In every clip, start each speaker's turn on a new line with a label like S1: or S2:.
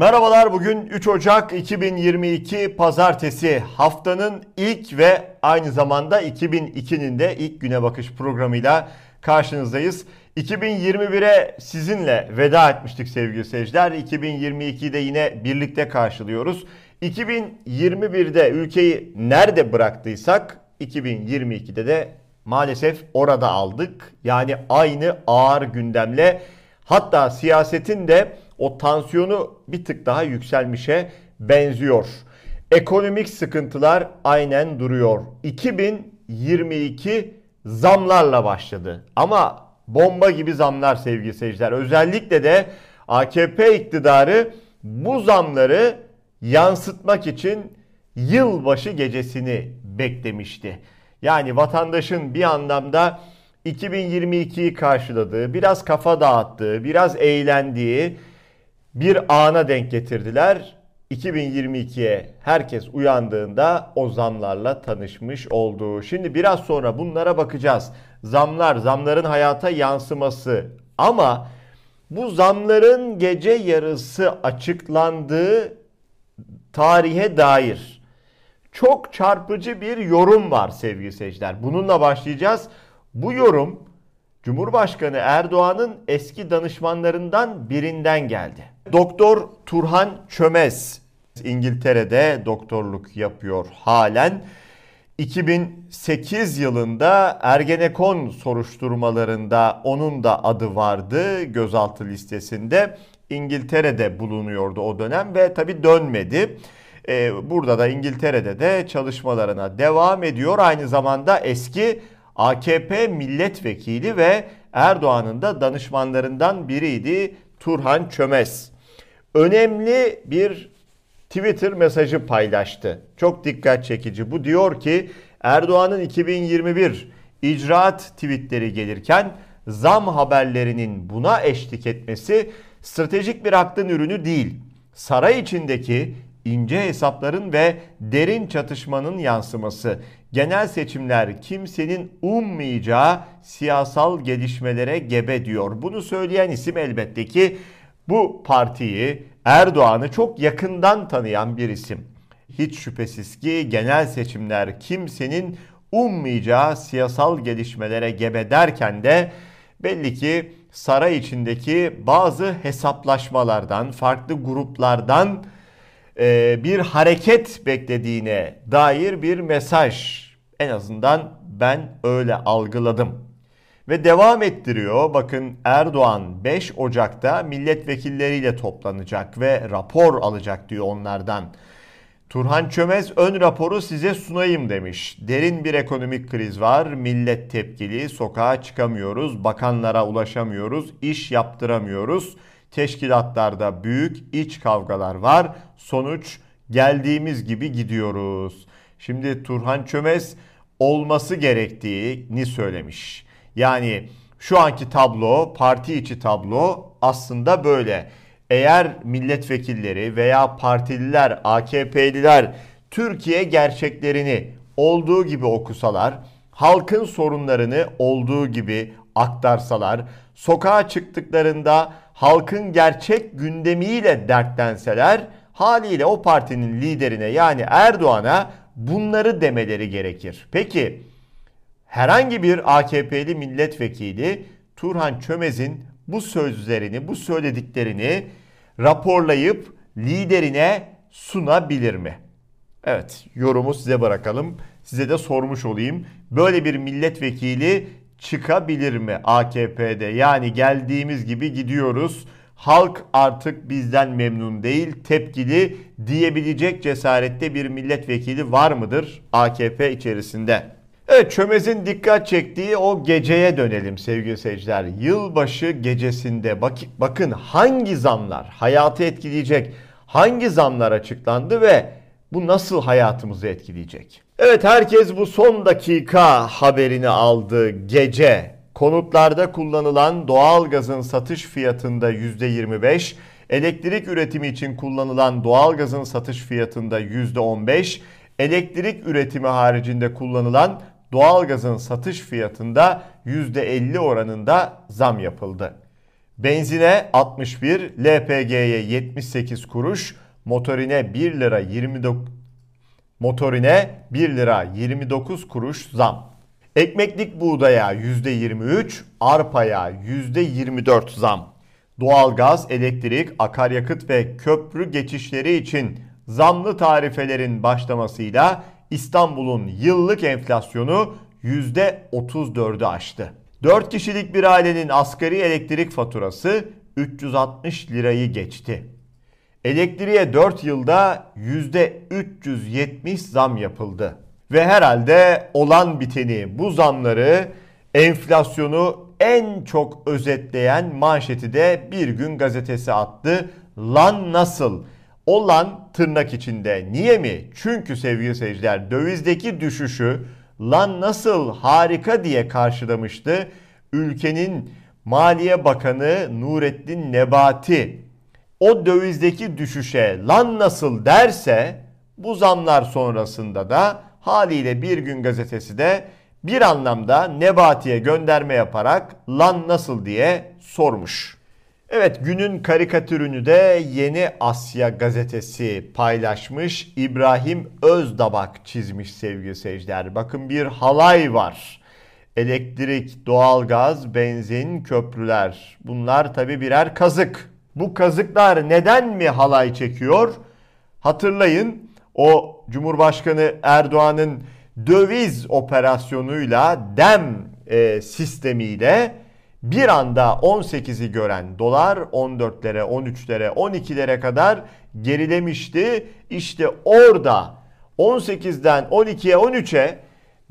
S1: Merhabalar bugün 3 Ocak 2022 Pazartesi haftanın ilk ve aynı zamanda 2002'nin de ilk güne bakış programıyla karşınızdayız. 2021'e sizinle veda etmiştik sevgili seyirciler. 2022'de yine birlikte karşılıyoruz. 2021'de ülkeyi nerede bıraktıysak 2022'de de maalesef orada aldık. Yani aynı ağır gündemle hatta siyasetin de o tansiyonu bir tık daha yükselmişe benziyor. Ekonomik sıkıntılar aynen duruyor. 2022 zamlarla başladı. Ama bomba gibi zamlar sevgili seyirciler. Özellikle de AKP iktidarı bu zamları yansıtmak için yılbaşı gecesini beklemişti. Yani vatandaşın bir anlamda 2022'yi karşıladığı, biraz kafa dağıttığı, biraz eğlendiği bir ana denk getirdiler. 2022'ye herkes uyandığında o zamlarla tanışmış oldu. Şimdi biraz sonra bunlara bakacağız. Zamlar, zamların hayata yansıması ama bu zamların gece yarısı açıklandığı tarihe dair çok çarpıcı bir yorum var sevgili seyirciler. Bununla başlayacağız. Bu yorum Cumhurbaşkanı Erdoğan'ın eski danışmanlarından birinden geldi. Doktor Turhan Çömez İngiltere'de doktorluk yapıyor halen. 2008 yılında Ergenekon soruşturmalarında onun da adı vardı gözaltı listesinde. İngiltere'de bulunuyordu o dönem ve tabi dönmedi. Ee, burada da İngiltere'de de çalışmalarına devam ediyor. Aynı zamanda eski AKP milletvekili ve Erdoğan'ın da danışmanlarından biriydi Turhan Çömez. Önemli bir Twitter mesajı paylaştı. Çok dikkat çekici. Bu diyor ki Erdoğan'ın 2021 icraat tweetleri gelirken zam haberlerinin buna eşlik etmesi stratejik bir aklın ürünü değil. Saray içindeki ince hesapların ve derin çatışmanın yansıması. Genel seçimler kimsenin ummayacağı siyasal gelişmelere gebe diyor. Bunu söyleyen isim elbette ki bu partiyi Erdoğan'ı çok yakından tanıyan bir isim. Hiç şüphesiz ki genel seçimler kimsenin ummayacağı siyasal gelişmelere gebe derken de belli ki saray içindeki bazı hesaplaşmalardan, farklı gruplardan bir hareket beklediğine dair bir mesaj. En azından ben öyle algıladım. Ve devam ettiriyor. Bakın Erdoğan 5 Ocak'ta milletvekilleriyle toplanacak ve rapor alacak diyor onlardan. Turhan Çömez ön raporu size sunayım demiş. Derin bir ekonomik kriz var. Millet tepkili, sokağa çıkamıyoruz, bakanlara ulaşamıyoruz, iş yaptıramıyoruz. Teşkilatlarda büyük iç kavgalar var. Sonuç geldiğimiz gibi gidiyoruz. Şimdi Turhan Çömez olması gerektiğini söylemiş. Yani şu anki tablo, parti içi tablo aslında böyle. Eğer milletvekilleri veya partililer, AKP'liler Türkiye gerçeklerini olduğu gibi okusalar, halkın sorunlarını olduğu gibi aktarsalar, sokağa çıktıklarında halkın gerçek gündemiyle dertlenseler haliyle o partinin liderine yani Erdoğan'a bunları demeleri gerekir. Peki herhangi bir AKP'li milletvekili Turhan Çömez'in bu sözlerini, bu söylediklerini raporlayıp liderine sunabilir mi? Evet, yorumu size bırakalım. Size de sormuş olayım. Böyle bir milletvekili çıkabilir mi AKP'de? Yani geldiğimiz gibi gidiyoruz. Halk artık bizden memnun değil, tepkili diyebilecek cesarette bir milletvekili var mıdır AKP içerisinde? Evet Çömez'in dikkat çektiği o geceye dönelim sevgili seyirciler. Yılbaşı gecesinde bak bakın hangi zamlar hayatı etkileyecek, hangi zamlar açıklandı ve bu nasıl hayatımızı etkileyecek? Evet herkes bu son dakika haberini aldı gece. Konutlarda kullanılan doğal gazın satış fiyatında %25, elektrik üretimi için kullanılan doğal gazın satış fiyatında %15, elektrik üretimi haricinde kullanılan doğalgazın satış fiyatında %50 oranında zam yapıldı. Benzine 61, LPG'ye 78 kuruş, motorine 1 lira 29 motorine 1 lira 29 kuruş zam. Ekmeklik buğdaya %23, arpaya %24 zam. Doğalgaz, elektrik, akaryakıt ve köprü geçişleri için zamlı tarifelerin başlamasıyla İstanbul'un yıllık enflasyonu %34'ü aştı. 4 kişilik bir ailenin asgari elektrik faturası 360 lirayı geçti. Elektriğe 4 yılda %370 zam yapıldı. Ve herhalde olan biteni bu zamları enflasyonu en çok özetleyen manşeti de bir gün gazetesi attı. Lan nasıl? O lan tırnak içinde. Niye mi? Çünkü sevgili seyirciler dövizdeki düşüşü lan nasıl harika diye karşılamıştı. Ülkenin Maliye Bakanı Nurettin Nebati o dövizdeki düşüşe lan nasıl derse bu zamlar sonrasında da haliyle Bir Gün Gazetesi de bir anlamda Nebati'ye gönderme yaparak lan nasıl diye sormuş. Evet günün karikatürünü de Yeni Asya gazetesi paylaşmış. İbrahim Özdabak çizmiş sevgili seyirciler. Bakın bir halay var. Elektrik, doğalgaz, benzin, köprüler. Bunlar tabi birer kazık. Bu kazıklar neden mi halay çekiyor? Hatırlayın o Cumhurbaşkanı Erdoğan'ın döviz operasyonuyla dem e, sistemiyle bir anda 18'i gören dolar 14'lere, 13'lere, 12'lere kadar gerilemişti. İşte orada 18'den 12'ye, 13'e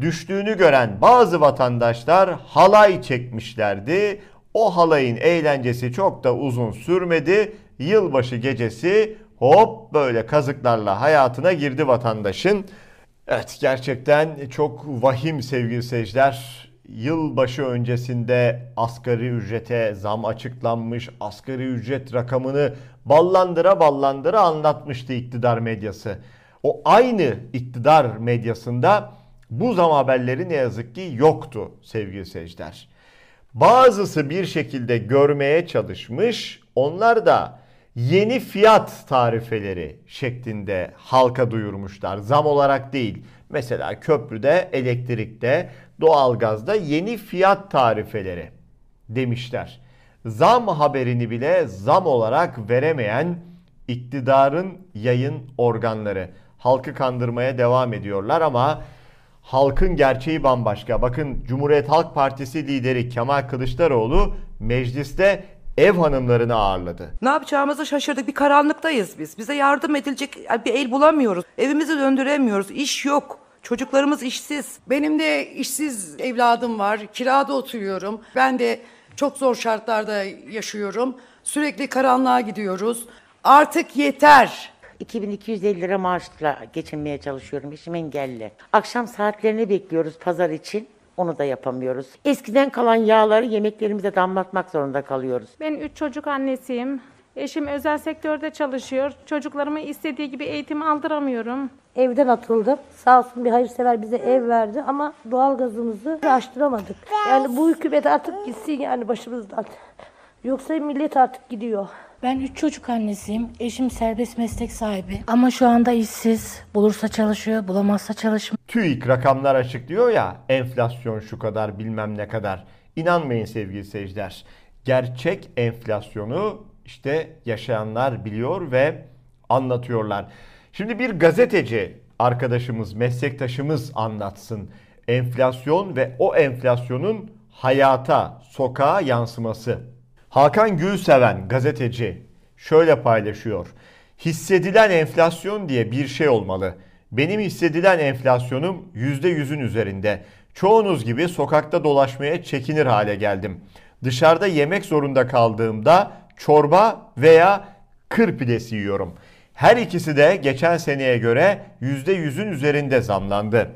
S1: düştüğünü gören bazı vatandaşlar halay çekmişlerdi. O halayın eğlencesi çok da uzun sürmedi. Yılbaşı gecesi hop böyle kazıklarla hayatına girdi vatandaşın. Evet gerçekten çok vahim sevgili seyirciler. Yılbaşı öncesinde asgari ücrete zam açıklanmış. Asgari ücret rakamını ballandıra ballandıra anlatmıştı iktidar medyası. O aynı iktidar medyasında bu zam haberleri ne yazık ki yoktu sevgili seyirciler. Bazısı bir şekilde görmeye çalışmış. Onlar da yeni fiyat tarifeleri şeklinde halka duyurmuşlar. Zam olarak değil. Mesela köprüde, elektrikte, doğalgazda yeni fiyat tarifeleri demişler. Zam haberini bile zam olarak veremeyen iktidarın yayın organları halkı kandırmaya devam ediyorlar ama halkın gerçeği bambaşka. Bakın Cumhuriyet Halk Partisi lideri Kemal Kılıçdaroğlu mecliste ev hanımlarını ağırladı.
S2: Ne yapacağımızı şaşırdık. Bir karanlıktayız biz. Bize yardım edilecek bir el bulamıyoruz. Evimizi döndüremiyoruz. İş yok. Çocuklarımız işsiz.
S3: Benim de işsiz evladım var. Kirada oturuyorum. Ben de çok zor şartlarda yaşıyorum. Sürekli karanlığa gidiyoruz. Artık yeter.
S4: 2250 lira maaşla geçinmeye çalışıyorum. Eşim engelli. Akşam saatlerini bekliyoruz pazar için. Onu da yapamıyoruz. Eskiden kalan yağları yemeklerimize damlatmak zorunda kalıyoruz.
S5: Ben üç çocuk annesiyim. Eşim özel sektörde çalışıyor. Çocuklarımı istediği gibi eğitim aldıramıyorum.
S6: Evden atıldım. Sağ olsun bir hayırsever bize ev verdi ama doğalgazımızı açtıramadık. Yani bu hükümet artık gitsin yani başımızdan. Yoksa millet artık gidiyor.
S7: Ben üç çocuk annesiyim. Eşim serbest meslek sahibi. Ama şu anda işsiz. Bulursa çalışıyor, bulamazsa çalışmıyor.
S1: TÜİK rakamlar açıklıyor ya enflasyon şu kadar bilmem ne kadar. İnanmayın sevgili seyirciler. Gerçek enflasyonu işte yaşayanlar biliyor ve anlatıyorlar. Şimdi bir gazeteci arkadaşımız, meslektaşımız anlatsın. Enflasyon ve o enflasyonun hayata, sokağa yansıması. Hakan Gülseven gazeteci şöyle paylaşıyor. Hissedilen enflasyon diye bir şey olmalı. Benim hissedilen enflasyonum %100'ün üzerinde. Çoğunuz gibi sokakta dolaşmaya çekinir hale geldim. Dışarıda yemek zorunda kaldığımda çorba veya kır pidesi yiyorum. Her ikisi de geçen seneye göre %100'ün üzerinde zamlandı.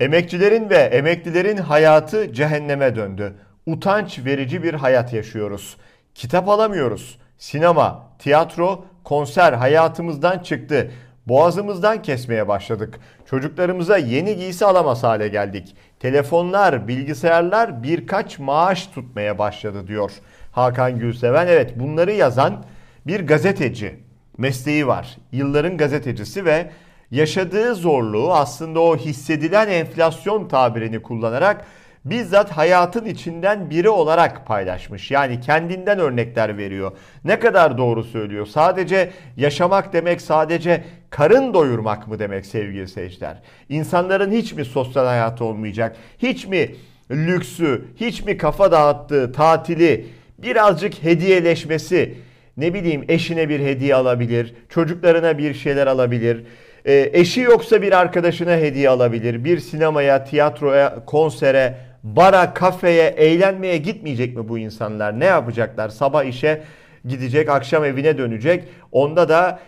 S1: Emekçilerin ve emeklilerin hayatı cehenneme döndü. Utanç verici bir hayat yaşıyoruz. Kitap alamıyoruz. Sinema, tiyatro, konser hayatımızdan çıktı. Boğazımızdan kesmeye başladık. Çocuklarımıza yeni giysi alamaz hale geldik. Telefonlar, bilgisayarlar birkaç maaş tutmaya başladı diyor. Hakan Gülseven. Evet bunları yazan bir gazeteci mesleği var. Yılların gazetecisi ve yaşadığı zorluğu aslında o hissedilen enflasyon tabirini kullanarak bizzat hayatın içinden biri olarak paylaşmış. Yani kendinden örnekler veriyor. Ne kadar doğru söylüyor. Sadece yaşamak demek sadece karın doyurmak mı demek sevgili seyirciler? İnsanların hiç mi sosyal hayatı olmayacak? Hiç mi lüksü, hiç mi kafa dağıttığı tatili, birazcık hediyeleşmesi, ne bileyim eşine bir hediye alabilir, çocuklarına bir şeyler alabilir. E, eşi yoksa bir arkadaşına hediye alabilir. Bir sinemaya, tiyatroya, konsere, bara, kafeye, eğlenmeye gitmeyecek mi bu insanlar? Ne yapacaklar? Sabah işe gidecek, akşam evine dönecek. Onda da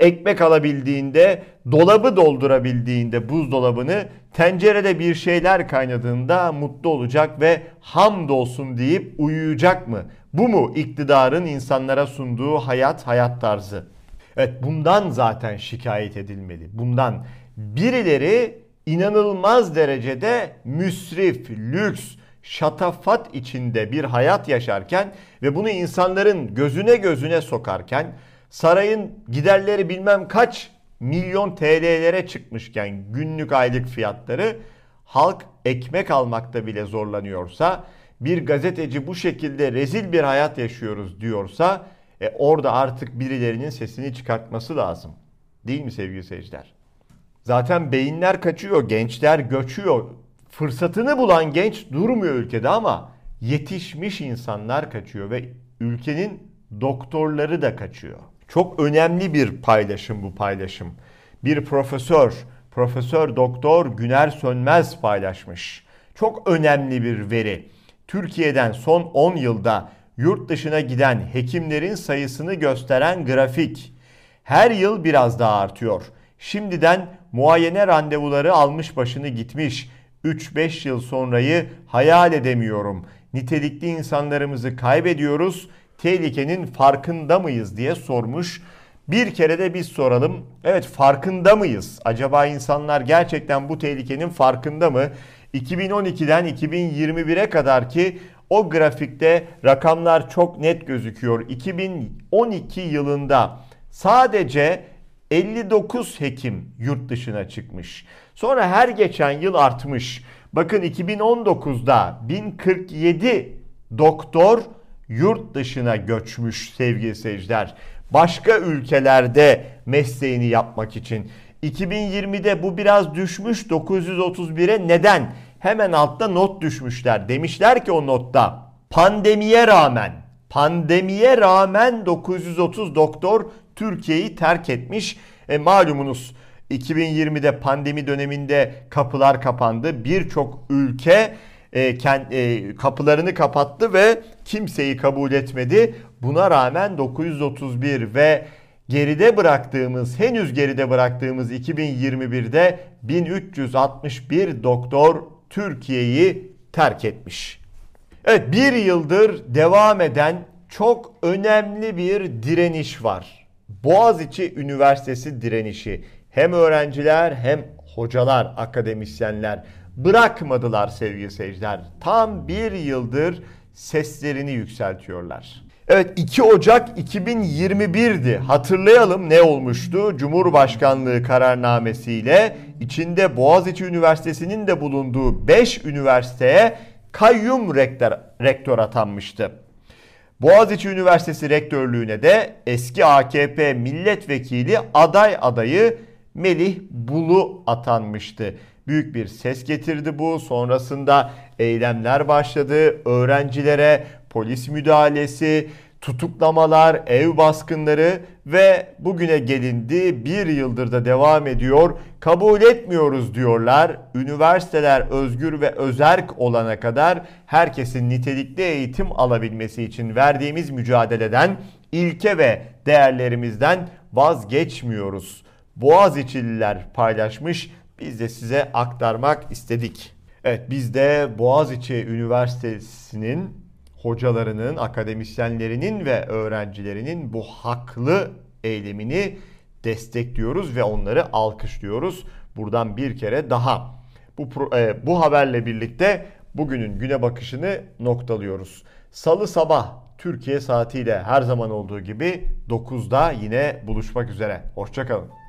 S1: ekmek alabildiğinde, dolabı doldurabildiğinde buzdolabını, tencerede bir şeyler kaynadığında mutlu olacak ve hamdolsun deyip uyuyacak mı? Bu mu iktidarın insanlara sunduğu hayat, hayat tarzı? Evet bundan zaten şikayet edilmeli. Bundan birileri inanılmaz derecede müsrif, lüks, şatafat içinde bir hayat yaşarken ve bunu insanların gözüne gözüne sokarken sarayın giderleri bilmem kaç milyon TL'lere çıkmışken günlük aylık fiyatları halk ekmek almakta bile zorlanıyorsa bir gazeteci bu şekilde rezil bir hayat yaşıyoruz diyorsa e, orada artık birilerinin sesini çıkartması lazım. Değil mi sevgili seyirciler? Zaten beyinler kaçıyor, gençler göçüyor. Fırsatını bulan genç durmuyor ülkede ama yetişmiş insanlar kaçıyor ve ülkenin doktorları da kaçıyor. Çok önemli bir paylaşım bu paylaşım. Bir profesör, Profesör Doktor Güner Sönmez paylaşmış. Çok önemli bir veri. Türkiye'den son 10 yılda yurt dışına giden hekimlerin sayısını gösteren grafik. Her yıl biraz daha artıyor. Şimdiden muayene randevuları almış başını gitmiş. 3-5 yıl sonrayı hayal edemiyorum. Nitelikli insanlarımızı kaybediyoruz. Tehlikenin farkında mıyız diye sormuş. Bir kere de biz soralım. Evet farkında mıyız? Acaba insanlar gerçekten bu tehlikenin farkında mı? 2012'den 2021'e kadar ki o grafikte rakamlar çok net gözüküyor. 2012 yılında sadece 59 hekim yurt dışına çıkmış. Sonra her geçen yıl artmış. Bakın 2019'da 1047 doktor yurt dışına göçmüş sevgili seyirciler. Başka ülkelerde mesleğini yapmak için. 2020'de bu biraz düşmüş 931'e neden? Hemen altta not düşmüşler. Demişler ki o notta pandemiye rağmen pandemiye rağmen 930 doktor Türkiye'yi terk etmiş. E, malumunuz 2020'de pandemi döneminde kapılar kapandı. Birçok ülke e, kend, e, kapılarını kapattı ve kimseyi kabul etmedi. Buna rağmen 931 ve geride bıraktığımız, henüz geride bıraktığımız 2021'de 1361 doktor Türkiye'yi terk etmiş. Evet bir yıldır devam eden çok önemli bir direniş var. Boğaziçi Üniversitesi direnişi. Hem öğrenciler hem hocalar, akademisyenler bırakmadılar sevgili seyirciler. Tam bir yıldır seslerini yükseltiyorlar. Evet 2 Ocak 2021'di. Hatırlayalım ne olmuştu? Cumhurbaşkanlığı kararnamesiyle içinde Boğaziçi Üniversitesi'nin de bulunduğu 5 üniversiteye kayyum rektör, rektör atanmıştı. Boğaziçi Üniversitesi rektörlüğüne de eski AKP milletvekili aday adayı Melih Bulu atanmıştı. Büyük bir ses getirdi bu. Sonrasında eylemler başladı. Öğrencilere polis müdahalesi, tutuklamalar, ev baskınları ve bugüne gelindi bir yıldır da devam ediyor. Kabul etmiyoruz diyorlar. Üniversiteler özgür ve özerk olana kadar herkesin nitelikli eğitim alabilmesi için verdiğimiz mücadeleden ilke ve değerlerimizden vazgeçmiyoruz. Boğaziçi'liler paylaşmış. Biz de size aktarmak istedik. Evet biz de Boğaziçi Üniversitesi'nin hocalarının, akademisyenlerinin ve öğrencilerinin bu haklı eylemini destekliyoruz ve onları alkışlıyoruz. Buradan bir kere daha bu bu haberle birlikte bugünün güne bakışını noktalıyoruz. Salı sabah Türkiye saatiyle her zaman olduğu gibi 9'da yine buluşmak üzere. Hoşçakalın.